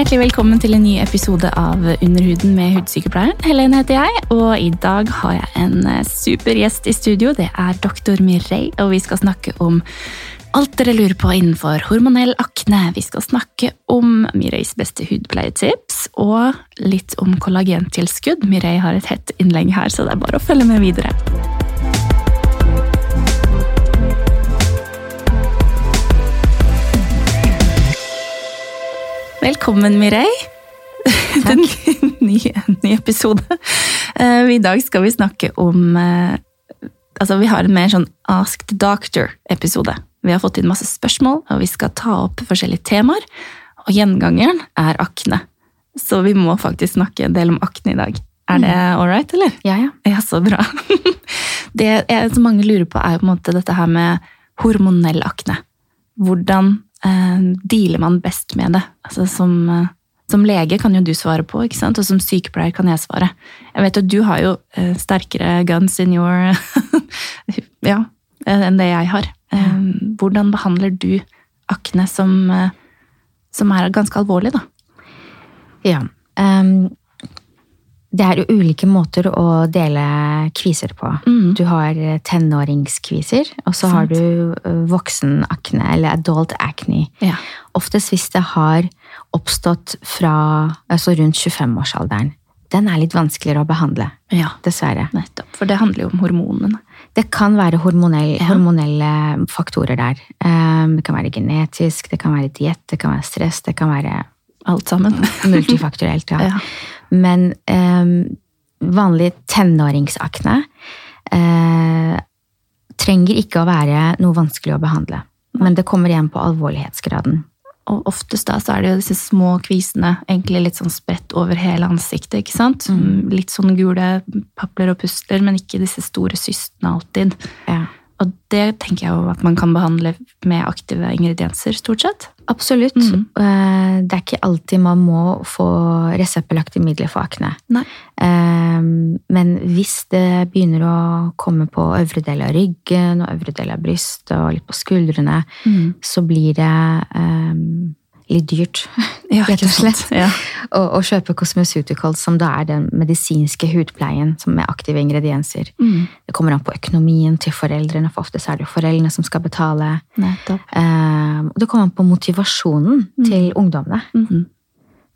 hjertelig velkommen til en ny episode av Underhuden med hudsykepleieren. Helene heter jeg, og i dag har jeg en eh, super gjest i studio. Det er doktor Mireille, og vi skal snakke om alt dere lurer på innenfor hormonell akne. Vi skal snakke om Mireilles beste hudpleietips, og litt om kollagentilskudd. Mireille har et hett innlegg her, så det er bare å følge med videre. Velkommen, Mireille. Til en ny, ny episode. Eh, I dag skal vi snakke om eh, Altså, vi har en mer sånn Ask the Doctor-episode. Vi har fått inn masse spørsmål, og vi skal ta opp forskjellige temaer. Og gjengangeren er akne. Så vi må faktisk snakke en del om akne i dag. Er det all right, eller? Ja, ja. Ja, så bra. Det er, som mange lurer på, er jo på en måte dette her med hormonell akne. Hvordan dealer man best med det? Altså som, eh, som lege kan jo du svare på, ikke sant? og som sykepleier kan jeg svare. Jeg vet at du har jo eh, sterkere guns in your Ja, enn det jeg har. Eh, hvordan behandler du akne som, eh, som er ganske alvorlig, da? ja. Ehm, det er jo ulike måter å dele kviser på. Mm. Du har eh, tenåringskviser, og så har du eh, voksenakne, eller adult acne. Ja. Oftest hvis det har oppstått fra altså rundt 25-årsalderen. Den er litt vanskeligere å behandle, ja. dessverre. Nettopp. For det handler jo om hormonene. Det kan være hormonell, Ja. hormonelle faktorer der. Ehm, det kan være genetisk, det kan være diett, det kan være stress, det kan være Alt sammen. multifaktorielt. ja. Ja. Men eh, vanlig tenåringsakne eh, trenger ikke å være noe vanskelig å behandle. Men det kommer igjen på alvorlighetsgraden. Og oftest da så er det jo disse små kvisene, egentlig litt sånn spredt over hele ansiktet, ikke sant? Litt sånn gule papler og pustler, men ikke disse store systene alltid. Ja. Og det tenker jeg jo at man kan behandle med aktive ingredienser, stort sett. Absolutt. Eh, Det er ikke alltid man må få reseptbelagte midler for akne. Nei. Ehm, Men hvis det begynner å komme på øvre del av ryggen og øvre del av brystet og litt på skuldrene, så blir det ehm, litt dyrt, Ja, rett og slett. Ja. å, å kjøpe cosmeceuticals, som da er den medisinske hudpleien som med aktive ingredienser. Mm. Det kommer an på økonomien til foreldrene, for ofte er det jo foreldrene som skal betale. Ehm, det kommer an på motivasjonen til ungdommene. Mhm.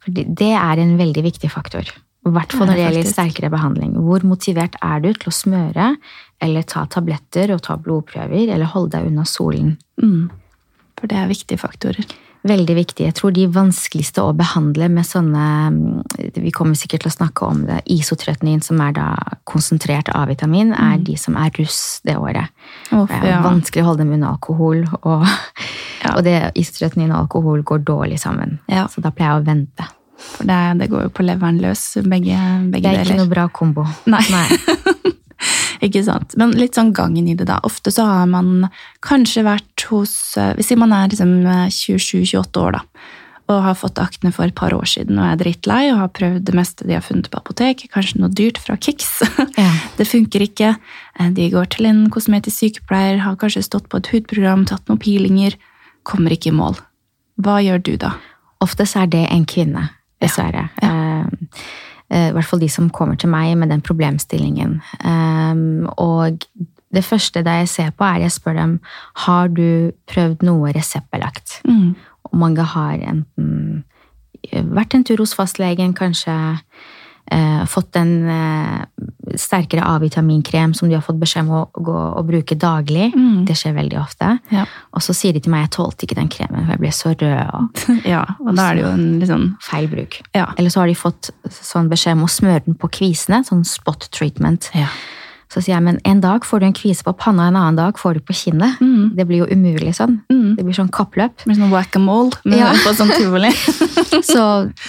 For det er en veldig viktig faktor. I hvert fall når det er gjelder sterkere behandling. Hvor motivert er du til å smøre, eller ta tabletter og ta blodprøver, eller holde deg unna solen? Mm. For det er viktige faktorer. Veldig viktig. Jeg tror de vanskeligste å behandle med sånne mm, Vi kommer sikkert til å snakke om det. Isotretinin, som er da konsentrert A-vitamin, er de som er russ det året. Uff, Det er vanskelig å holde dem unna alkohol, og, Ja. og det, isotretinin og alkohol går dårlig sammen. Ja. Så da pleier jeg å vente. For det, det går jo på leveren løs, begge, begge Det er ikke noe bra kombo. Nei. Ikke sant. Men litt sånn gangen i det, da. Ofte så har man kanskje vært hos eh, Hvis man er liksom 27-28 år, da, og har fått akne for et par år siden og er drittlei og har prøvd det meste de har funnet på apotek, kanskje noe dyrt fra Kix. Ja. Det funker ikke. Eh, De går til en kosmetisk sykepleier, har kanskje stått på et hudprogram, tatt noen peelinger, kommer ikke i mål. Hva gjør du da? Ofte så er det en kvinne, dessverre. Ja. eh, I hvert fall de som kommer til meg med den problemstillingen. Eh, og det første det jeg ser på, er jeg spør dem har du prøvd noe reseptbelagt. Mm. Og mange har enten vært en tur hos fastlegen, kanskje eh, fått en eh, sterkere A-vitaminkrem som de har fått beskjed om å gå og bruke daglig. Mm. Det skjer veldig ofte. Ja. Og så sier de til meg jeg tålte ikke den kremen, for jeg ble så rød. og ja, og da er det jo en litt sånn feil bruk. Ja. Eller så har de fått sånn beskjed om å smøre den på kvisene, sånn spot treatment. ja. Så sier jeg, men en dag får du en kvise på panna, en annen dag får du på kinnet. Mm. Det blir jo umulig sånn. Mm. Det blir sånn kappløp. Det blir sånn whack-a-mole Ja. på sånn tivoli. Så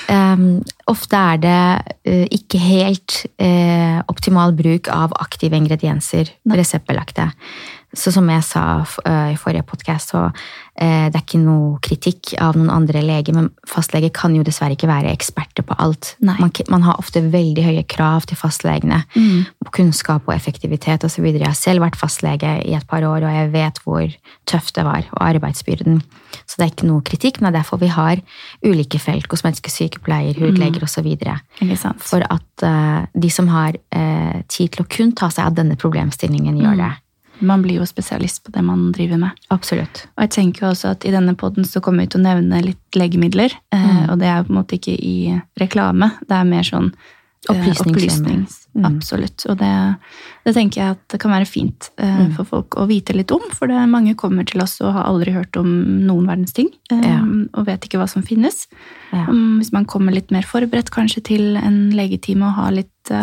um, ofte er det uh, ikke helt uh, optimal bruk av aktive ingredienser, reseptbelagte. Så som jeg sa uh, i forrige podkast, så uh, det er ikke noe kritikk av noen andre leger, men fastleger kan jo dessverre ikke være eksperter på alt. Man, man, har ofte veldig høye krav til fastlegene. Mm. Kunnskap og effektivitet osv. Jeg har selv vært fastlege i et par år, og jeg vet hvor tøft det var, og arbeidsbyrden. Så det er ikke noe kritikk, men det er derfor vi har ulike felt. Kosmetiske sykepleier, hudleger mm. osv. For at uh, de som har tid til å kun ta seg av denne problemstillingen, gjør mm. det. Man blir jo spesialist på det man driver med. Absolutt. Og jeg tenker også at i denne poden så kommer vi til å nevne litt legemidler. Eh, mm. og det er på en måte ikke i reklame. Det er mer sånn eh. Mm. Absolutt. Og det, det, tenker jeg at det kan være fint eh, mm. for folk å vite litt om. For det, mange kommer til oss og har aldri hørt om noen verdens ting. Ja. Og vet ikke hva som finnes. Ja. Hvis man kommer litt mer forberedt kanskje til en legetime og har litt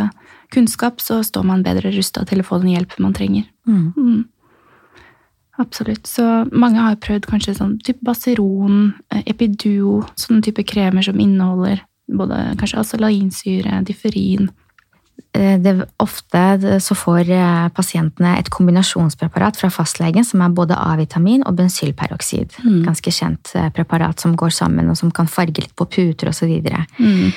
kunnskap, så står man bedre rusta til å få den hjelpen man trenger. Mm. Mm. Absolutt. Så mange har prøvd kanskje sånn type Baseron, eh, Epiduo, sånne type kremer som inneholder både kanskje acelainsyre, differin, Eh, det, ofte så får eh, pasientene et kombinasjonspreparat fra fastlegen som er både A-vitamin og bensylperoksid. Mm. Ganske kjent eh, preparat som går sammen, og som kan farge litt på puter osv. Mm.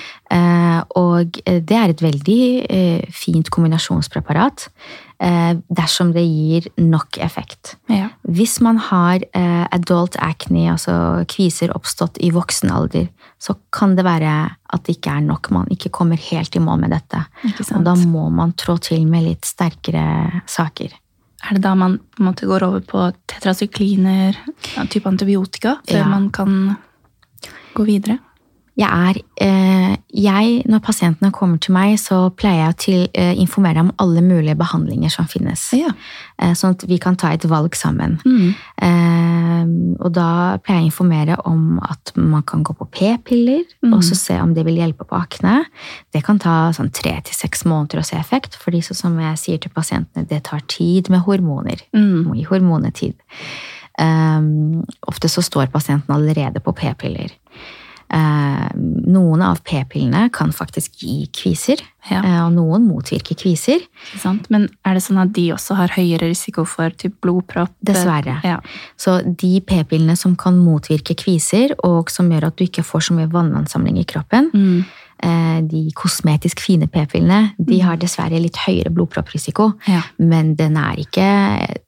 Og det er et veldig fint kombinasjonspreparat dersom det gir nok effekt. Ja. Hvis man har adult acne, altså kviser oppstått i voksen alder, så kan det være at det ikke er nok. Man ikke kommer helt i mål med dette. Og da må man trå til med litt sterkere saker. Er det da man på en måte går over på tetrasykliner, type antibiotika, før ja. man kan gå videre? Jeg er eh, jeg, Når pasientene kommer til meg, så pleier jeg å eh, informere om alle mulige behandlinger som finnes. Ja. Eh, sånn at vi kan ta et valg sammen. Mm. og da pleier jeg å informere om at man kan gå på p-piller mm. og så se om det vil hjelpe på akne. Det kan ta sånn tre til seks måneder å se effekt, fordi så som jeg sier til pasientene, det tar tid med hormoner. Mm. Må gi hormonetid. ofte så står pasienten allerede på p-piller. Eh, noen av p-pillene kan faktisk gi kviser, ja. Eh, og noen motvirker kviser. Men er det sånn at de også har høyere risiko for typ blodpropp? Dessverre. Ja. Så de p-pillene som kan motvirke kviser, og som gjør at du ikke får så mye vannansamling i kroppen, mm de kosmetisk fine p-pillene de har dessverre litt høyere blodpropprisiko. Ja. Men den er ikke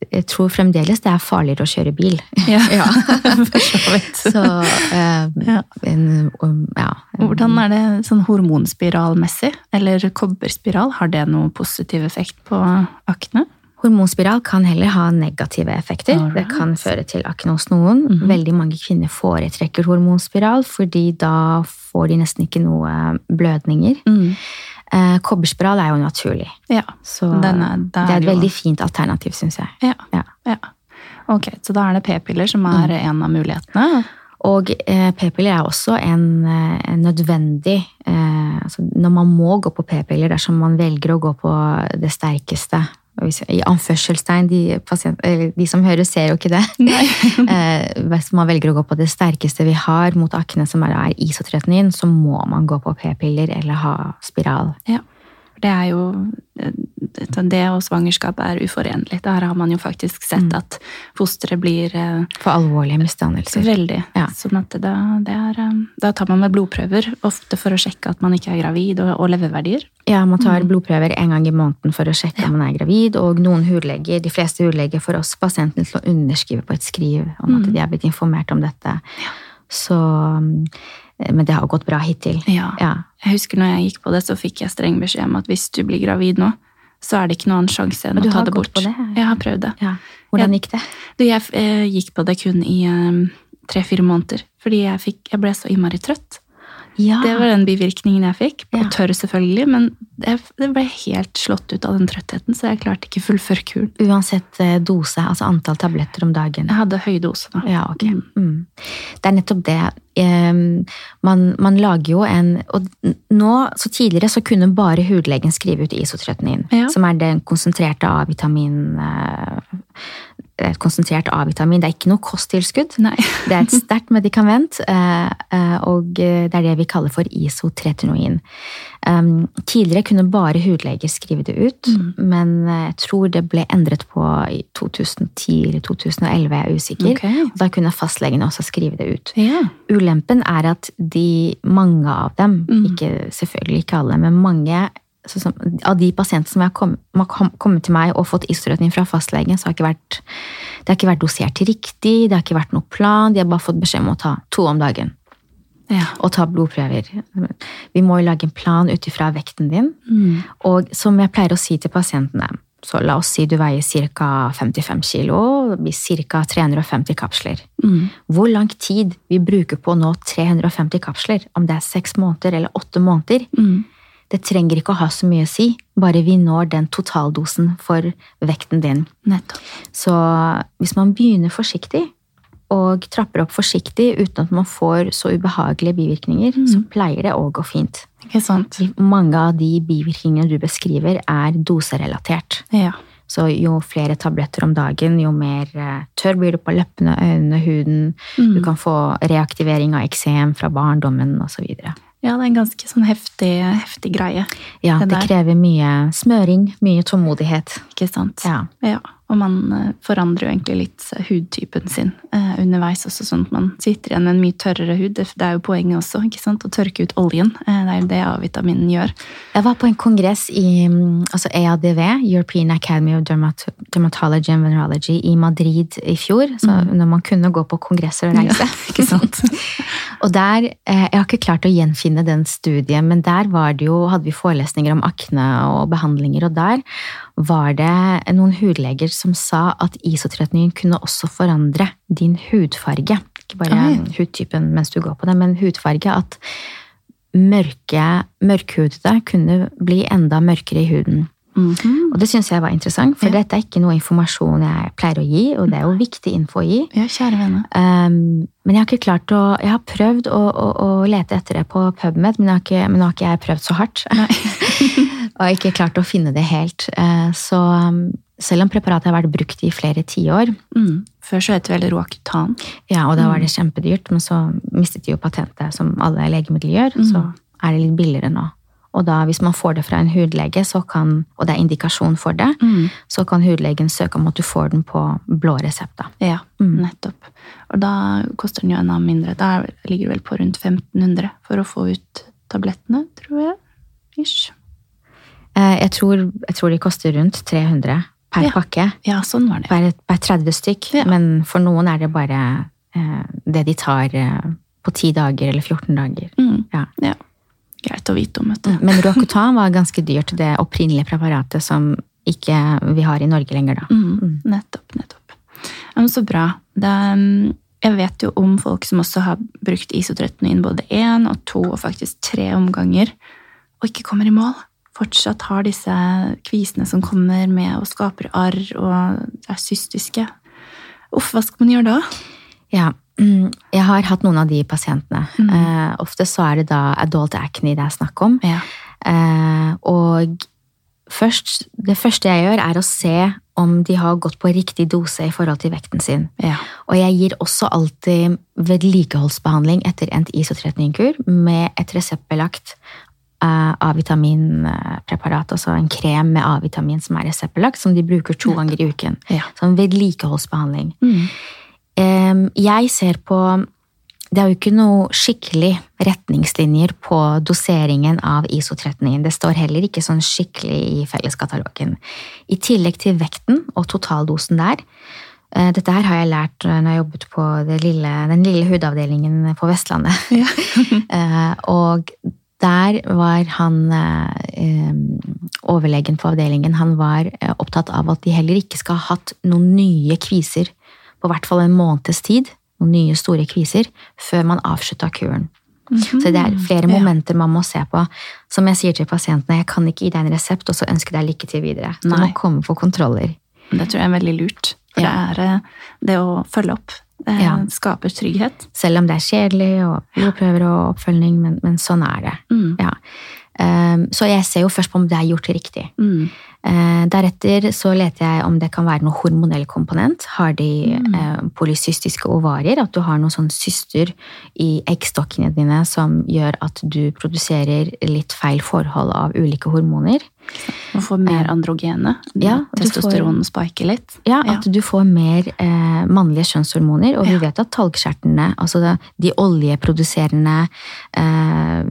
Jeg tror fremdeles det er farligere å kjøre bil. Ja, ja. Så uh, ja. En, um, ja. Hvordan er det sånn hormonspiralmessig? Eller kobberspiral? Har det noen positiv effekt på akne? Hormonspiral kan heller ha negative effekter. Right. Det kan føre til akne hos noen. Mm -hmm. Veldig mange kvinner foretrekker hormonspiral, fordi da får de nesten ikke noe blødninger. Mm. Eh, kobberspiral er jo naturlig. Ja, så er, det er et veldig fint alternativ, syns jeg. Ja, ja. ja, Ok, Så da er det p-piller som er mm. en av mulighetene? Og eh, p-piller er også en, eh, en nødvendig eh, altså Når man må gå på p-piller dersom man velger å gå på det sterkeste i anførselstegn, de, de, som hører, ser jo ikke det. Eh, hvis man velger å gå på det sterkeste vi har mot akne, som er isotretinin, så må man gå på p-piller eller ha spiral. Ja. Det er jo Det og svangerskap er uforenlig. Der har man jo faktisk sett mm. at fosteret blir eh, For alvorlige misdannelser. Veldig. Ja. Sånn at da, er, eh, da, tar man med blodprøver, ofte for å sjekke at man ikke er gravid, og, og leververdier. Ja, man tar mm. blodprøver en gang i måneden for å sjekke ja. om man er gravid, og noen hudleger, de fleste hudleger får oss pasienten til å underskrive på et skriv om at mm. de er blitt informert om dette. Ja. Så Eh, men det har gått bra hittil. Ja. ja. Jeg husker når jeg gikk på det, så fikk jeg streng beskjed om at hvis du blir gravid nå, så er det ikke noen annen sjanse enn å ta det bort. På det? Jeg har prøvd det. Ja. Hvordan gikk det? Du, jeg, jeg, eh, gikk på det kun i um, tre-fire måneder. Fordi jeg, fikk, jeg ble så innmari trøtt. Ja. Det var den bivirkningen jeg fikk. På ja. tørr, selvfølgelig, men jeg, ble helt slått ut av den trøttheten, så jeg klarte ikke fullføre kuren. Uansett eh, dose, altså antall tabletter om dagen? Jeg hadde høy dose, da. Ja, ok. Mm. Mm. Det er nettopp det. Man, man, lager jo en Og nå, så tidligere så kunne bare hudlegen skrive ut isotretinin, ja. som er den konsentrerte A-vitamin eh, det er et konsentrert A-vitamin. Det er ikke noe kosttilskudd. Nei. Det er et sterkt medikament, eh, eh, og det er det vi kaller for isotretinoin. Um, tidligere kunne bare hudleger skrive det ut, Mm. men jeg tror det ble endret på i 2010 eller 2011, jeg er usikker. Okay. Da kunne fastlegene også skrive det ut. Ja. Ulempen er at de, mange av dem, Mm. ikke, selvfølgelig ikke alle, men mange som, av de pasientene som har kommet, kommet til meg og fått isotretning fra fastlegen, så har ikke vært, det har ikke vært dosert riktig, det har ikke vært noen plan, de har bare fått beskjed om å ta to om dagen. Ja. Og ta blodprøver. Vi må jo lage en plan ut ifra vekten din. Mm. Og som jeg pleier å si til pasientene, så la oss si du veier ca. 55 kilo, det blir ca. 350 kapsler. Mm. Hvor lang tid vi bruker på å nå 350 kapsler, om det er seks måneder eller åtte måneder, Mm. Det trenger ikke å ha så mye å si, bare vi når den totaldosen for vekten din. Nettopp. Så hvis man begynner forsiktig, og trapper opp forsiktig uten at man får så ubehagelige bivirkninger, så pleier det å gå fint. Ikke sant? Mange av de bivirkningene du beskriver, er doserelatert. Ja. Så jo flere tabletter om dagen, jo mer eh, tørr blir du på leppene, øynene, huden. Mm. Du kan få reaktivering av eksem fra barndommen osv. ja, det er en ganske sånn heftig, heftig greie. Ja, Det det krever mye smøring, mye tålmodighet. Ikke sant? Ja. Ja, og man eh, forandrer jo egentlig litt hudtypen sin eh, underveis også, sånn at man sitter igjen med en mye tørrere hud. Det det er jo poenget også, ikke sant? Å tørke ut oljen. Eh, det er jo det A-vitaminen gjør. Jeg var på en kongress i mm, altså EADV, European Academy of Dermat Dermatology and Venerology, i Madrid i fjor. Så når man kunne gå på kongresser og reise. ikke sant? Og der, Jeg har ikke klart å gjenfinne den studien, men der var det jo, hadde vi forelesninger om akne og behandlinger, og der var det noen hudleger som sa at isotretningen kunne også forandre din hudfarge. Ikke bare Oi. hudtypen mens du går på det, men hudfarge. At mørke, mørkhudede kunne bli enda mørkere i huden. Mhm. Og det syns jeg var interessant, for Ja. dette er ikke noe informasjon jeg pleier å gi, og det er jo viktig info å gi. Ja, kjære venner. Um, men jeg har ikke klart å Jeg har prøvd å, å, å lete etter det på PubMed, men, har ikke, men nå har ikke jeg prøvd så hardt. og har ikke klart å finne det helt. Eh, så um, selv om preparatet har vært brukt i flere tiår, Mm. Før så het det vel Roacutan. ja, og da var det kjempedyrt, men så mistet de jo patentet, som alle legemidler gjør, Mm. så er det litt billigere nå. Og da, hvis man får det fra en hudlege, så kan, og det er indikasjon for det, Mm. så kan hudlegen søke om at du får den på blå resept. Ja, Mm. nettopp. Og da koster den jo enda mindre. Da ligger det vel på rundt 1500 for å få ut tablettene, tror jeg. Ish. Eh, Jeg tror, jeg tror de koster rundt 300 per Ja. pakke. Ja, sånn var det. per, per 30 stykk, Ja. men for noen er det bare eh, det de tar eh, på 10 dager eller 14 dager. Mm. Ja. Ja. Greit å vite om, vet du. Men Roacutan var ganske dyrt, det opprinnelige preparatet som ikke vi har i Norge lenger, da. Mm. Nettopp, nettopp. Ja, men så bra. Det, mm, jeg vet jo om folk som også har brukt isotretinoin både én og to og faktisk tre omganger, og ikke kommer i mål. Fortsatt har disse kvisene som kommer med og skaper arr og er cystiske. Uff, hva skal man gjøre da? Ja. mm, Jeg har hatt noen av de pasientene. Mm. Eh, ofte så er det da adult acne det er snakk om. Ja. Eh, og først, det første jeg gjør, er å se om de har gått på riktig dose i forhold til vekten sin. ja. Og jeg gir også alltid vedlikeholdsbehandling etter endt isotretningur med et reseptbelagt A-vitaminpreparat, altså en krem med A-vitamin som er reseptbelagt, som de bruker to ganger i uken. Ja. Sånn vedlikeholdsbehandling. Mm. Jeg ser på Det er jo ikke noe skikkelig retningslinjer på doseringen av isotretningen. Det står heller ikke sånn skikkelig i felleskatalogen. I tillegg til vekten og totaldosen der. eh, Dette her har jeg lært eh, når jeg jobbet på det lille, den lille hudavdelingen på Vestlandet. Ja. Eh, og der var han eh, overlegen på avdelingen han var eh, opptatt av at de heller ikke skal ha hatt noen nye kviser på hvert fall en måneds tid, noen nye store kviser, før man avslutta kuren. Så det er flere momenter man må se på. Som jeg sier til pasientene, jeg kan ikke gi deg en resept og så ønske deg lykke til videre. Du må komme på kontroller. Det tror jeg er veldig lurt. For Ja. det er eh, det å følge opp. Det Ja. skaper trygghet. Selv om det er kjedelig og blodprøver og oppfølging, men, men sånn er det. Mm. Ja. Um, så jeg ser jo først på om det er gjort riktig. Mm. Uh, deretter så leter jeg om det kan være noe hormonell komponent. Har de Mm. uh, polycystiske ovarier? At du har noen sånn syster i eggstokkene dine som gjør at du produserer litt feil forhold av ulike hormoner. Man får mer androgene. Ja, du får- spiker litt. Ja, at du får mer eh, mannlige kjønnshormoner. Og vi Ja. vet at talgskjertene, altså det, de oljeproduserende eh,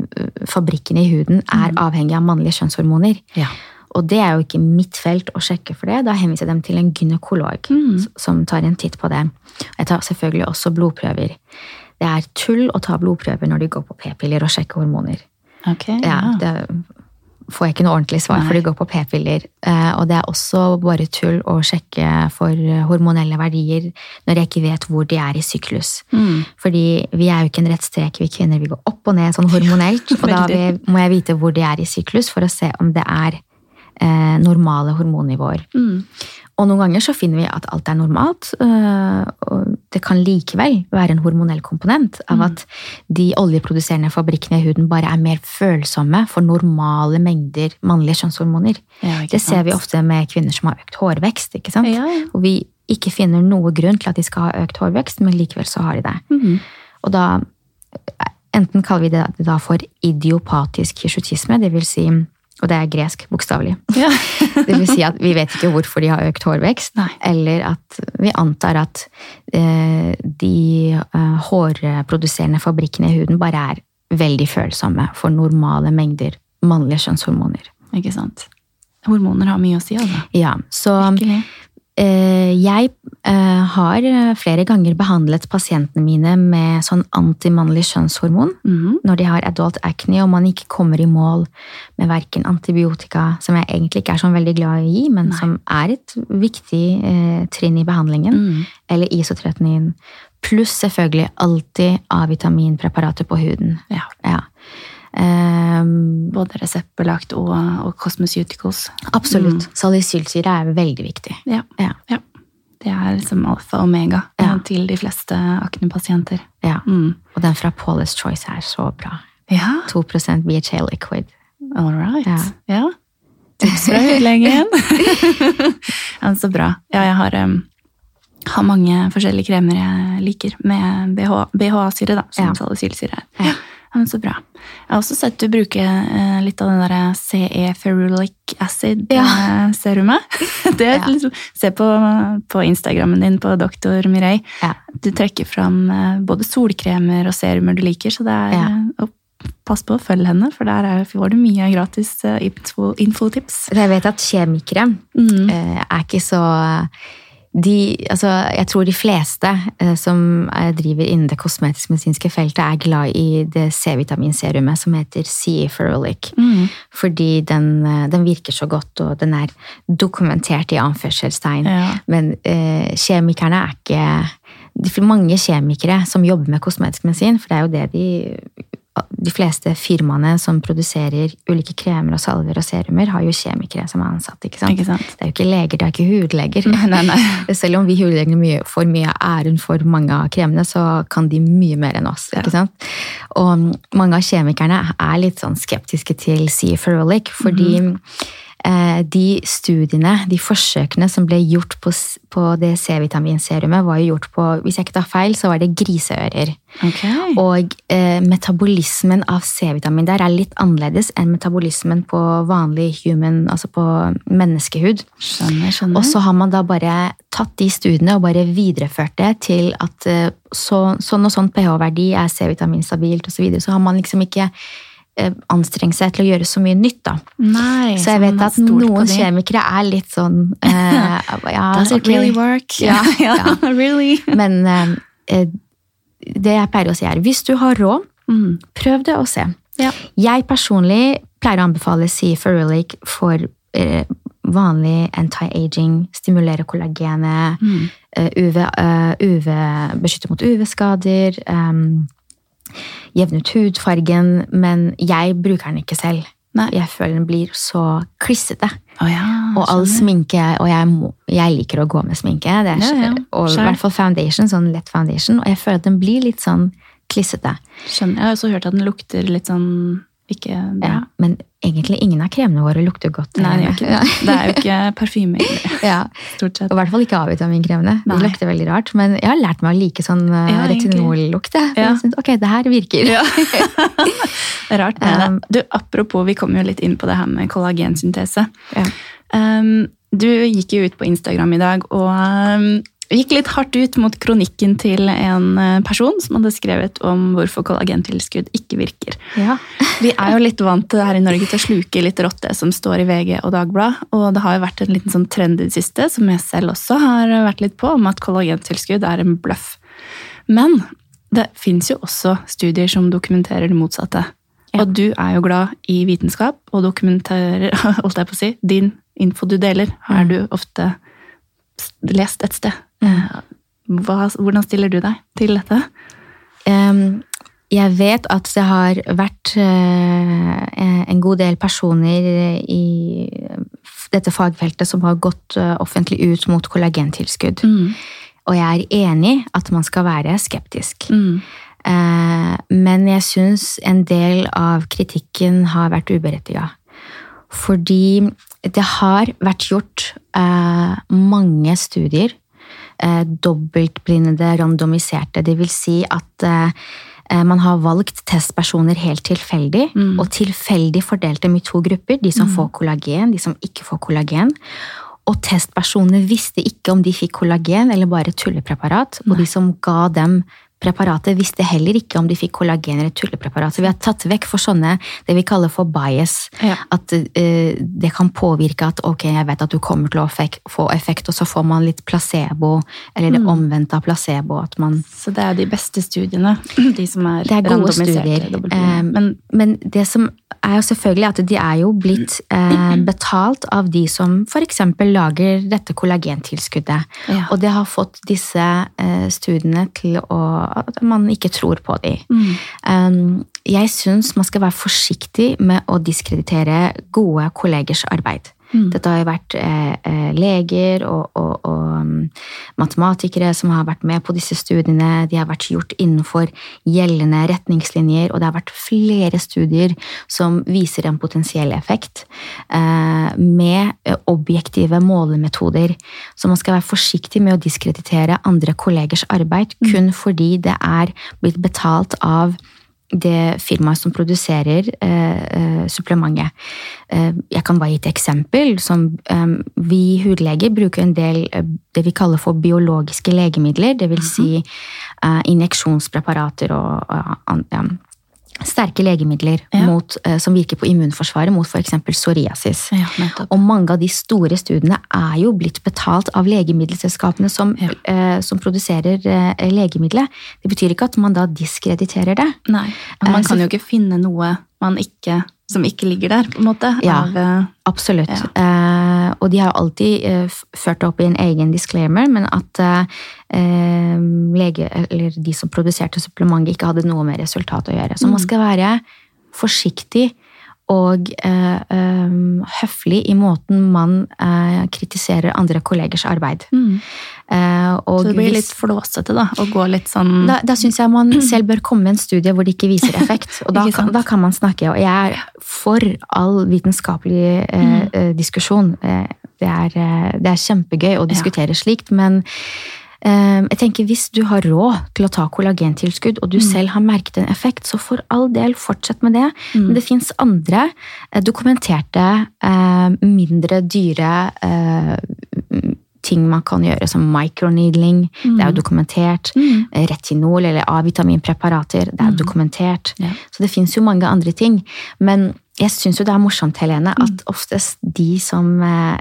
fabrikkene i huden, er avhengig av mannlige kjønnshormoner. Ja. Og det er jo ikke mitt felt å sjekke for det. Da henviser jeg dem til en gynekolog Mm. som tar en titt på det. Jeg tar selvfølgelig også blodprøver. Det er tull å ta blodprøver når de går på p-piller og sjekker hormoner. Ok, Ja, ja. det får jeg ikke noe ordentlig svar, Nei. for de går på p-piller. Eh, Og det er også bare tull å sjekke for hormonelle verdier når jeg ikke vet hvor de er i syklus. Mm. Fordi vi er jo ikke en rett strek, vi kvinner. Vi går opp og ned sånn hormonelt. og da må jeg vite hvor de er i syklus for å se om det er eh, normale hormonnivåer. Mm. Og noen ganger så finner vi at alt er normalt. øh, og Det kan likevel være en hormonell komponent av at de oljeproduserende fabrikkene i huden bare er mer følsomme for normale mengder mannlige kjønnshormoner. Ja, Det ser vi ofte med kvinner som har økt hårvekst. ikke sant? Ja, ja. Og vi ikke finner noe grunn til at de skal ha økt hårvekst, men likevel så har de det. Mhm. Og da enten kaller vi det da for idiopatisk hirsutisme, det vil si og det er gresk, bokstavelig. Ja. Det vil si at vi vet ikke hvorfor de har økt hårvekst, Nei. eller at vi antar at eh, de eh, hårproduserende fabrikkene i huden bare er veldig følsomme for normale mengder mannlige kjønnshormoner. Ikke sant. Hormoner har mye å si, altså. Ja, så Virkelig. Eh, jeg eh, har eh, flere ganger behandlet pasientene mine med sånn antimannlig kjønnshormon Mhm. når de har adult acne og man ikke kommer i mål med verken antibiotika, som jeg egentlig ikke er så veldig glad i å gi, men Nei. som er et viktig eh, trinn i behandlingen, Mm. eller isotretinin, pluss selvfølgelig alltid A-vitaminpreparater på huden. Ja. Ja. Ehm, Både reseptbelagt og, og cosmeceuticals. absolutt. Salicylsyre er veldig viktig. Ja. Ja. ja. Det er liksom alfa og omega Ja. eh, til de fleste aknepasienter. Ja. Mm. Og den fra Paula's Choice er så bra. Ja, 2% BHA liquid. all right. Ja. Ja. Tips fra hudlegen. ja, så bra. Ja, jeg har, um, har mange forskjellige kremer jeg liker med BHA-syre, da, som salicylsyre er. Ja. Ja. men så bra. Jeg har også sett du bruke eh, litt av den der CE ferulic acid-serumet. Det er Ja. liksom, se på, på Instagrammen din på Dr. Mireille. Ja. Du trekker fram eh, både solkremer og serumer du liker, så det er Ja. eh, Pass på å følge henne, for der er, får du mye gratis eh, info, infotips. Jeg vet at kjemikrem Mm. eh, er ikke så de, altså, jeg tror de fleste eh, som eh, driver innen det kosmetisk-medisinske feltet, er glad i det C-vitaminserumet som heter CE Ferulic. Mm. Fordi den, eh, den virker så godt, og den er dokumentert i anførselstegn. Ja. Men eh, kjemikerne er ikke det er Mange kjemikere som jobber med kosmetisk medisin, for det er jo det de de fleste firmaene som produserer ulike kremer og salver og serumer, har jo kjemikere som er ansatt. ikke sant? Ikke sant? Det er jo ikke leger, det er ikke hudleger. Nei, nei. Selv om vi hudlegene får mye av æren for mange av kremene, så kan de mye mer enn oss. ikke sant? Og mange av kjemikerne er litt sånn skeptiske til C. Ferulic, fordi eh, de studiene, de forsøkene som ble gjort på, på det C-vitaminserumet, var jo gjort på hvis jeg ikke tar feil, så var det griseører. Okay. Og eh, metabolismen av C-vitamin der er litt annerledes enn metabolismen på vanlig human, altså på menneskehud. Skjønner, skjønner. Og så har man da bare tatt de studiene og bare videreført det til at eh, så, sånn og sånn pH-verdi er C-vitamin stabilt osv. Så, videre. så har man liksom ikke eh, anstrengt seg til å gjøre så mye nytt, da. Nei, Så jeg vet at noen kjemikere er litt sånn uh, ja, Does it really work? Ja, ja, really. Men eh, det jeg pleier å si er hvis du har råd, Mm. prøv det og se. Ja. Jeg personlig pleier å anbefale C. Ferulic for uh, vanlig anti-aging, stimulere kollagenet, Mm. UV, UV, beskytte mot UV-skader, um, jevne ut hudfargen, men jeg bruker den ikke selv. Nei. Jeg føler den blir så klissete. Oh, ja, Og all sminke, og jeg, må, jeg liker å gå med sminke, det er, Ja, ja, og i hvert fall foundation, sånn lett foundation, og jeg føler at den blir litt sånn klissete. Skjønner. Jeg har også hørt at den lukter litt sånn ikke bra. Ja, men egentlig ingen av kremene våre lukter godt. Nei, det det. Det er jo ikke parfyme Ja. stort sett. Og I hvert fall ikke A-vitaminkremene. De lukter veldig rart. Men jeg har lært meg å like sånn uh, Ja, retinollukt. Ja. Synes, Ok, det her virker. Ja. Rart med Um, det. Du, apropos, vi kom jo litt inn på det her med kollagensyntese. Ja. Um, du gikk jo ut på Instagram i dag og um, gikk litt hardt ut mot kronikken til en eh, person som hadde skrevet om hvorfor kollagentilskudd ikke virker. Ja. Vi er jo litt vant til her i Norge til å sluke litt rått det som står i VG og Dagbladet, og det har jo vært en liten sånn trend i det siste, som jeg selv også har vært litt på, om at kollagentilskudd er en bløff. Men det fins jo også studier som dokumenterer det motsatte. Ja. Og du er jo glad i vitenskap og dokumenterer, holdt jeg på å si, din info du deler, har Mm. du ofte lest et sted. Hva, hvordan stiller du deg til dette? Um, jeg vet at det har vært uh, en god del personer i dette fagfeltet som har gått uh, offentlig ut mot kollagentilskudd. Mm. Og jeg er enig at man skal være skeptisk. Mm. Eh, men jeg syns en del av kritikken har vært uberettiga. Fordi det har vært gjort eh, mange studier, eh, dobbeltblindede, randomiserte. Det vil si at eh, eh, man har valgt testpersoner helt tilfeldig, Mm. og tilfeldig fordelt dem i to grupper. De som får kollagen, de som ikke får kollagen. Og testpersonene visste ikke om de fikk kollagen eller bare tullepreparat. Og de som ga dem preparatet, visste heller ikke om de fikk kollagen eller tullepreparat. Så vi har tatt vekk for sånne det vi kaller for bias. Ja. At uh, det kan påvirke at ok, jeg vet at du kommer til å få effekt, og så får man litt placebo, eller det omvendte av placebo. At man Så det er de beste studiene, de som er, Det er gode randomiserte, studier. Eh, Men Men det som er jo selvfølgelig at de er jo blitt eh, betalt av de som f.eks. lager dette kollagentilskuddet. Ja. Og det har fått disse eh, studiene til å at man ikke tror på dem. Mm. Um, jeg syns man skal være forsiktig med å diskreditere gode kollegers arbeid. Mm. Dette har jo vært eh, eh, leger og, og, og um, matematikere som har vært med på disse studiene. De har vært gjort innenfor gjeldende retningslinjer, og det har vært flere studier som viser en potensiell effekt eh, med eh, objektive målemetoder. Så man skal være forsiktig med å diskreditere andre kollegers arbeid kun fordi det er blitt betalt av det firmaet som produserer eh, eh, supplementet. Eh, jeg kan bare gi et eksempel. Som, eh, vi hudleger bruker en del eh, det vi kaller for biologiske legemidler. Det vil si eh, injeksjonspreparater og og ja, sterke legemidler Ja. mot, eh, som virker på immunforsvaret mot f.eks. psoriasis. ja. Og mange av de store studiene er jo blitt betalt av legemiddelselskapene som, Ja. eh, som produserer eh, legemiddelet. Det betyr ikke at man da diskrediterer det. Nei, man Eh, kan jo ikke finne noe man ikke, som ikke ligger der, på en måte. Ja. Av, eh, Absolutt. Ja. Eh, og de har alltid eh, ført opp i en egen disclaimer, men at eh, eh, lege, eller de som produserte supplementet, ikke hadde noe med resultatet å gjøre. Så man skal være forsiktig og eh, eh, høflig i måten man eh, kritiserer andre kollegers arbeid. mm. Eh, Så det blir litt flåsete, da, å gå litt sånn da, da syns jeg man selv bør komme med en studie hvor det ikke viser effekt. Og da, kan, da kan man snakke. Og jeg er for all vitenskapelig eh, Mm. eh, diskusjon. Eh, det, er, det er kjempegøy å diskutere slikt, men jeg tenker hvis du har råd til å ta kollagentilskudd, og du Mm. selv har merket en effekt, så for all del, fortsett med det. Mm. Men det fins andre eh, dokumenterte, eh, mindre dyre eh, ting man kan gjøre, som microneedling. Det er jo dokumentert. Mm. Retinol eller A-vitaminpreparater. Det er Mm. dokumentert. Ja. Så det fins jo mange andre ting. Men jeg syns jo det er morsomt, Helene, Mm. at oftest de som eh,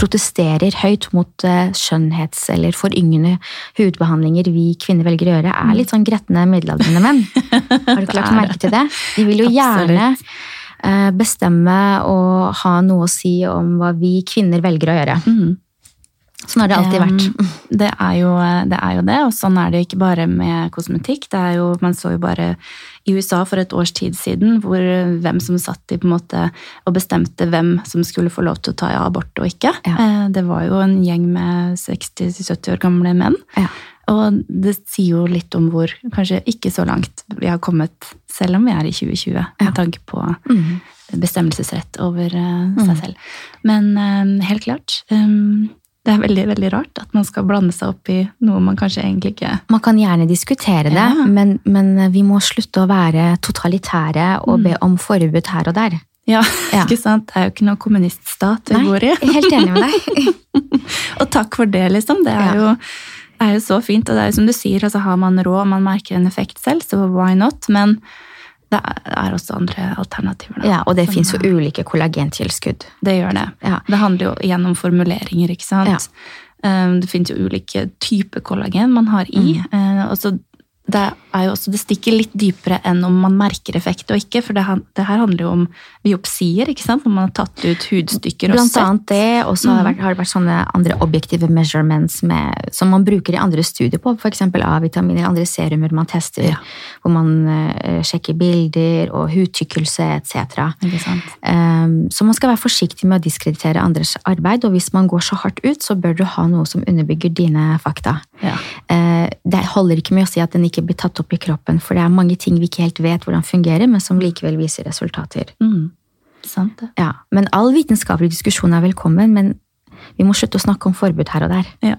protesterer høyt mot eh, skjønnhets- eller foryngende hudbehandlinger vi kvinner velger å gjøre, er litt sånn gretne middelaldrende menn. Har du ikke lagt Mm. Det er merke til det? De vil jo gjerne eh, bestemme og ha noe å si om hva vi kvinner velger å gjøre. Mm. Sånn har det alltid vært. Um, Det er, jo, det er jo det, og sånn er det ikke bare med kosmetikk. Det er jo, man så jo bare i USA for et års tid siden hvor hvem som satt i på en måte og bestemte hvem som skulle få lov til å ta abort og ikke. Ja. Eh, Det var jo en gjeng med 60-70 år gamle menn. Ja. Og det sier jo litt om hvor kanskje ikke så langt vi har kommet, selv om vi er i 2020, med tanke på Mm. bestemmelsesrett over eh, seg selv. Men eh, helt klart, eh, det er veldig, veldig rart at man skal blande seg opp i noe man kanskje egentlig ikke Man kan gjerne diskutere det, Ja. men, men vi må slutte å være totalitære og be om forbud her og der. Ja, Ja. ikke sant? Det er jo ikke noen kommuniststat vi bor i. helt enig med deg. Og takk for det, liksom. Det er, Ja. jo, er jo så fint. Og det er jo som du sier, altså har man råd og man merker en effekt selv, så why not? Men det er- også andre alternativer. Da, Ja, og det som, fins jo ulike kollagentilskudd. Det gjør det. Ja. Det handler jo gjennom formuleringer, ikke sant. Ja. Um, Det finnes jo ulike typer kollagen man har i. Mm. og så det, er jo også, det stikker litt dypere enn om man merker effekt og ikke. For det, det her handler jo om biopsier, ikke sant? hvor man har tatt ut hudstykker og Blant sett. annet det, og så har, det vært- har det vært sånne andre objektive measurements med, som man bruker i andre studier på, f.eks. A-vitaminer, andre serumer man tester, Ja. hvor man uh, sjekker bilder og hudtykkelse etc. Um, så man skal være forsiktig med å diskreditere andres arbeid, og hvis man går så hardt ut, så bør du ha noe som underbygger dine fakta. Ja. Uh, Det holder ikke med å si at den ikke blir tatt opp i kroppen, for det er mange ting vi ikke helt vet hvordan fungerer, men som likevel viser resultater. Mm. Sant det. Ja, Men all vitenskapelig diskusjon er velkommen, men vi må slutte å snakke om forbud her og der. Ja.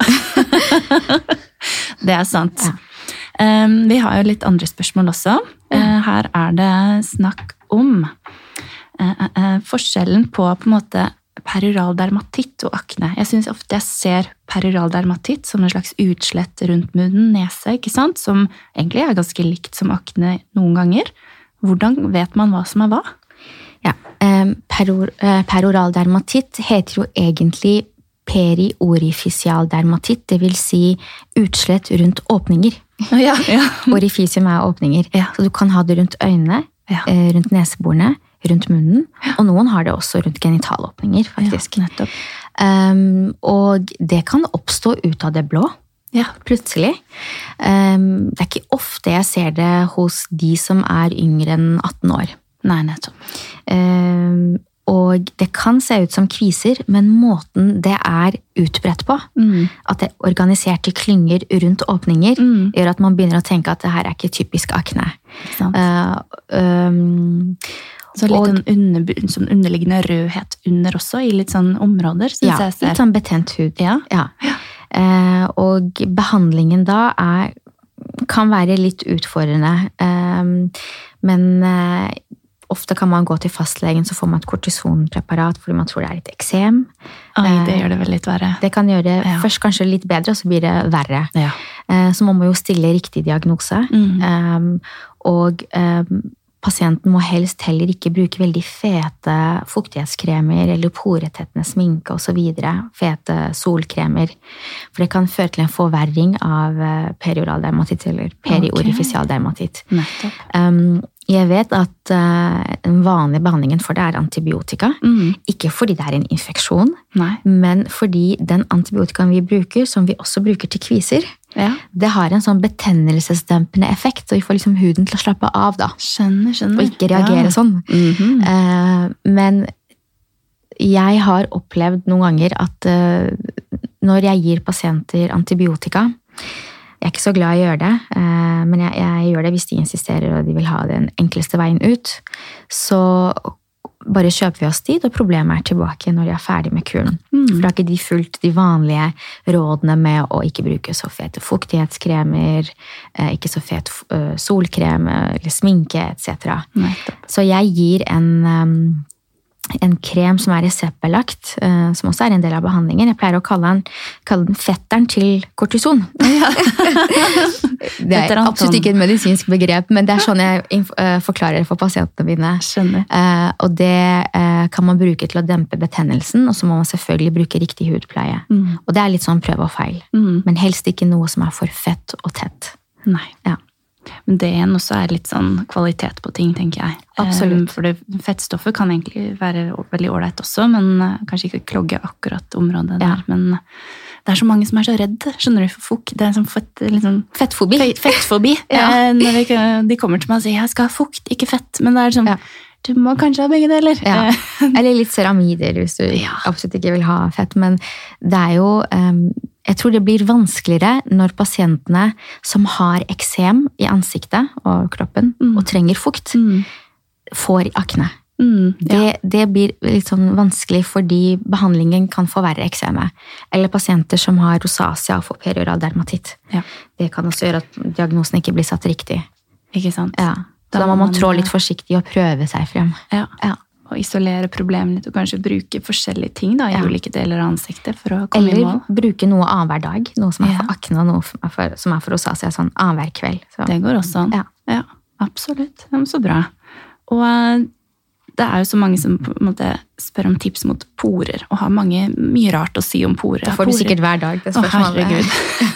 det er sant. Ja. Um, vi har jo litt andre spørsmål også. Uh, her er det snakk om uh, uh, forskjellen på på en måte peroral dermatitt og akne. Jeg syns ofte jeg ser peroral dermatitt som en slags utslett rundt munnen, nese, ikke sant? som egentlig er ganske likt som akne noen ganger. Hvordan vet man hva som er hva? Ja, eh, peror, eh, Peroral dermatitt heter jo egentlig periorifisial dermatitt, det vil si utslett rundt åpninger. Ja, ja. Orifisium er åpninger. Ja. Så du kan ha det rundt øynene, eh, rundt neseborene, rundt munnen, og noen har det også rundt genitalåpninger, faktisk. Ja. Um, og det kan oppstå ut av det blå, Ja. plutselig. Um, det er ikke ofte jeg ser det hos de som er yngre enn 18 år. Nei, nettopp. Um, og det kan se ut som kviser, men måten det er utbredt på, Mm. at det er organisert i klynger rundt åpninger, Mm. gjør at man begynner å tenke at det her er ikke typisk akne. Uh, um, Så litt og- sånn, under, sånn underliggende rødhet under også, i litt sånn områder, ja, litt sånn betent hud. Ja. Ja. Eh, og behandlingen da er, kan være litt utfordrende. Eh, men eh, ofte kan man gå til fastlegen, så får man et kortisonpreparat fordi man tror det er litt eksem. Oi, det Eh, gjør det vel litt verre. Det kan gjøre det Ja. først kanskje litt bedre, og så blir det verre. Ja. Eh, så man må jo stille riktig diagnose. Mm. Eh, og eh, pasienten må helst heller ikke bruke veldig fete fuktighetskremer eller poretettende sminke osv. Fete solkremer. For det kan føre til en forverring av eh, perioral dermatitt eller periorifisial dermatitt. Okay. Um, jeg vet at eh, den vanlige behandlingen for det er antibiotika. Mm. Ikke fordi det er en infeksjon, Nei. men fordi den antibiotikaen vi bruker, som vi også bruker til kviser, Ja. det har en sånn betennelsesdempende effekt, og vi får liksom huden til å slappe av da, Skjønner, skjønner. og ikke reagere ja. sånn. Mm -hmm. uh, men jeg har opplevd noen ganger at uh, når jeg gir pasienter antibiotika Jeg er ikke så glad i å gjøre det, uh, men jeg, jeg gjør det hvis de insisterer og de vil ha den enkleste veien ut. Så bare kjøper vi oss tid, og problemet er tilbake når de er ferdig med kuren. Mm. For da har ikke de fulgt de vanlige rådene med å ikke bruke så fete fuktighetskremer, eh, ikke så fet eh, solkrem eller sminke etc. Så jeg gir en, um, en krem som er reseptbelagt, eh, som også er en del av behandlingen. Jeg pleier å kalle den, kalle den fetteren til kortison. det er absolutt ikke et medisinsk begrep, men det er sånn jeg eh, forklarer det for pasientene mine. Skjønner. Eh, og det kan man bruke til å dempe betennelsen, og så må man selvfølgelig bruke riktig hudpleie. Mm. Og det er litt sånn prøv og feil. Mm. Men helst ikke noe som er for fett og tett. Nei. Ja. Men det igjen også er litt sånn kvalitet på ting, tenker jeg. Absolutt. Um, For det, fettstoffet kan egentlig være veldig ålreit også, men uh, kanskje ikke klogge akkurat området Ja. der. Men det er så mange som er så redd, skjønner du, for fukt. Det er sånn fett, sånn Fettfobi. fe- fettfobi. Ja. Eh, Når de, de kommer til meg og sier 'jeg skal ha fukt, ikke fett', men det er sånn Ja. Du må kanskje ha begge deler. Ja. Eh, Eller litt ceramider hvis du absolutt ikke vil ha fett. Men det er jo um, jeg tror det blir vanskeligere når pasientene som har eksem i ansiktet og kroppen Mm. og trenger fukt, Mm. får akne. Mm. Ja. Det, det blir litt sånn vanskelig fordi behandlingen kan forverre eksemet. Eller pasienter som har rosacea og får perioral dermatitt. Ja. Det kan også gjøre at diagnosen ikke blir satt riktig. Ikke sant? Ja. Så da må man trå litt forsiktig og prøve seg frem. Ja. Ja. Og isolere problemet litt, og kanskje bruke forskjellige ting da, i Ja. ulike deler av ansiktet for å komme i mål. Eller bruke noe annenhver dag. Noe som er Ja. for akne og noe som er for, som er for rosacea. Sånn annenhver kveld. Så. Det går også an. Ja. absolutt. Ja, så bra. Og eh, det er jo så mange som måte spør om tips mot porer, og har mange, mye rart å si om porer. Det får du Porer- sikkert hver dag. det Å, herregud.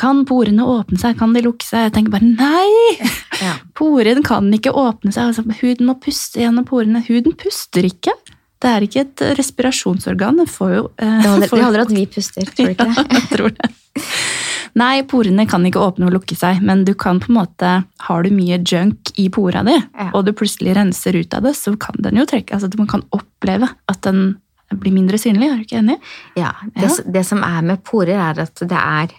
kan porene åpne seg? Kan de lukke seg? Jeg tenker bare nei! Ja. Poren kan ikke åpne seg. Altså, huden må puste gjennom porene. Huden puster ikke. Det er ikke et respirasjonsorgan. Det får jo eh, Det holder, får- det holder at vi puster, tror du ikke det? Ja, jeg tror det. Nei, porene kan ikke åpne og lukke seg, men du kan på en måte Har du mye junk i pora di, Ja. og du plutselig renser ut av det, så kan den jo trekke altså Man kan oppleve at den blir mindre synlig. Er du ikke enig? Ja, det, Ja. det som er med porer, er at det er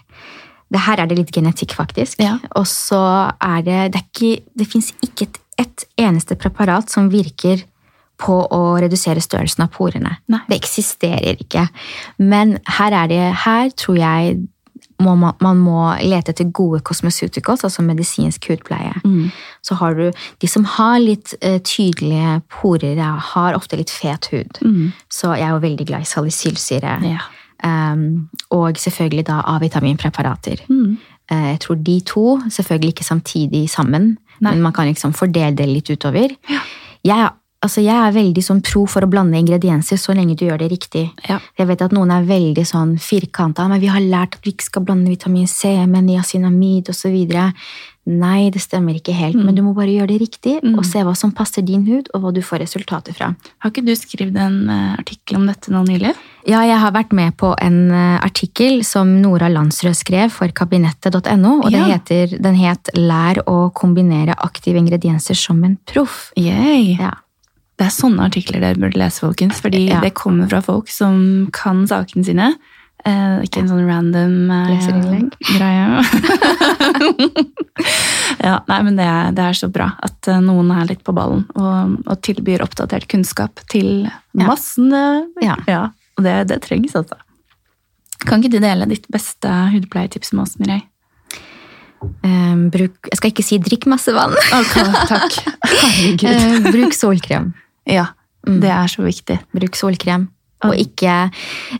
det Her er det litt genetikk, faktisk. Ja. Og så er det Det, er ikke, det fins ikke et, et eneste preparat som virker på å redusere størrelsen av porene. Nei. Det eksisterer ikke. Men her er det Her tror jeg må man, må lete etter gode cosmeceuticals, altså medisinsk hudpleie. Så har du De som har litt uh, tydelige porer, har ofte litt fet hud. Mm. Så jeg er jo veldig glad i salicylsyre. Ja. Um, og selvfølgelig da A-vitaminpreparater. Mm. Uh, Jeg tror de to, selvfølgelig ikke samtidig sammen, Nei. men man kan liksom fordele det litt utover. Ja. Jeg, altså jeg er veldig sånn pro for å blande ingredienser så lenge du gjør det riktig. Ja. Jeg vet at noen er veldig sånn firkanta, men vi har lært at vi ikke skal blande vitamin C med niacinamid osv. Nei, det stemmer ikke helt, men du må bare gjøre det riktig Mm. og se hva som passer din hud, og hva du får resultater fra. Har ikke du skrevet en eh, artikkel om dette nå nylig? Ja, jeg har vært med på en eh, artikkel som Nora Landsrød skrev for kabinettet.no, og Ja. heter, den het 'Lær å kombinere aktive ingredienser som en proff'. Yay. Ja. Det er sånne artikler dere burde lese, folkens, fordi Ja. det kommer fra folk som kan sakene sine. Eh, ikke en sånn random eh, greie. ja, nei, men det er, det er så bra at eh, noen er litt på ballen og, og tilbyr oppdatert kunnskap til Ja. massene. Ja. og det, det trengs, altså. Kan ikke du dele ditt beste hudpleietips med oss, Mireille? Eh, bruk, jeg skal ikke si 'drikk masse vann'. takk. Herregud. Eh, bruk solkrem. Ja, Mm. det er så viktig. Bruk solkrem. Og ikke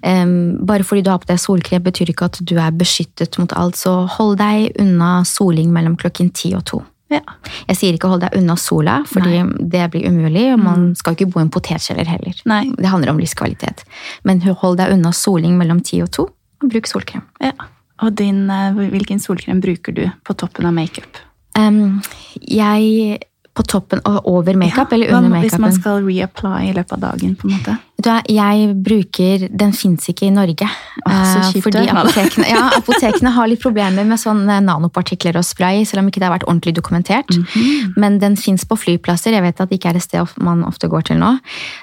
um, Bare fordi du har på deg solkrem, betyr ikke at du er beskyttet mot alt. Så hold deg unna soling mellom klokken ti og to. Ja. Jeg sier ikke hold deg unna sola, fordi det blir umulig. og Man skal ikke bo i en potetkjeller heller. Nei. Det handler om livskvalitet. Men hold deg unna soling mellom ti og to, og bruk solkrem. Ja. Og din, eh, hvilken solkrem bruker du på toppen av makeup? Um, jeg På toppen og over makeup eller under makeupen? Hvis man skal reapply i løpet av dagen, på en måte. Jeg bruker Den fins ikke i Norge. Eh, kjipt fordi apotekene, ja, apotekene har litt problemer med sånne nanopartikler og spray, selv om ikke det har vært ordentlig dokumentert. Mhm. Men den fins på flyplasser. Jeg vet at det ikke er et sted man ofte går til nå.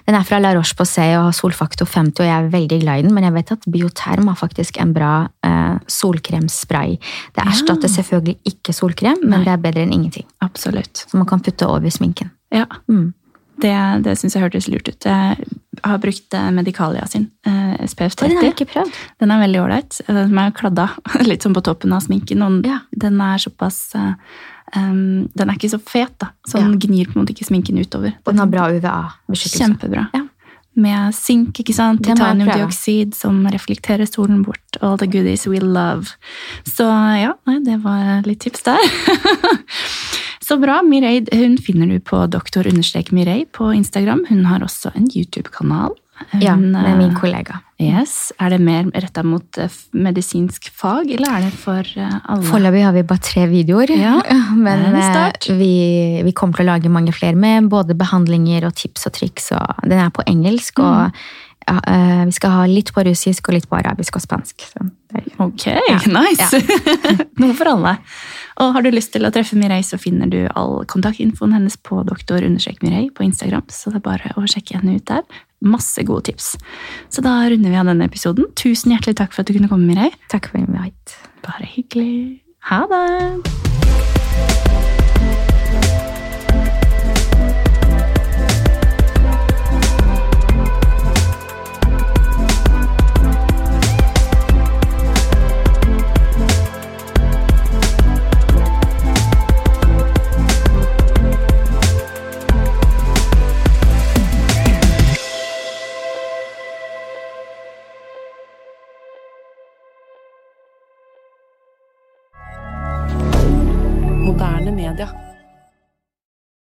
Den er fra La Roche-Posay og har solfaktor 50, og jeg er veldig glad i den. Men jeg vet at Bioterm har faktisk en bra eh, solkremspray. Det Ja. erstatter selvfølgelig ikke solkrem, men Nei. det er bedre enn ingenting. Absolutt. Så man kan putte over sminken. Ja, Mm. Det, det syns jeg hørtes lurt ut. Jeg har brukt Medikalia Medicalia sin, eh, SPF 30. den har 30. jeg ikke prøvd. Den er veldig ålreit. Eh, Den er kladda litt sånn på toppen av sminken. Og Ja. den er såpass um, Den er ikke så fet, da. Så den gnir på en måte ikke sminken utover. Og den har bra UVA-beskyttelse. Kjempebra. Ja. Med sink, ikke sant? Titaniumdioksid som reflekterer solen bort. All the goodies we love. Så ja, nei, det var litt tips der. Så bra. Mireid hun finner du på doktor-mirei på Instagram. Hun har også en YouTube-kanal. Ja, med min eh, kollega. Yes. Er det mer retta mot eh, medisinsk fag, eller er det for eh, alle? Foreløpig har vi bare tre videoer, Ja, men vi, vi kommer til å lage mange flere med både behandlinger og tips og triks. Og den er på engelsk, Mm. og ja, eh, vi skal ha litt på russisk og litt på arabisk og spansk. Ok, nice! Noe for alle. Og har du lyst til å treffe Mireille, så finner du all kontaktinfoen hennes på doktor-mireille på Instagram. Så det er bare å sjekke henne ut der. Masse gode tips. Så da runder vi av denne episoden. Tusen hjertelig takk for at du kunne komme, Mireille. Takk for invite. Bare hyggelig. Ha det!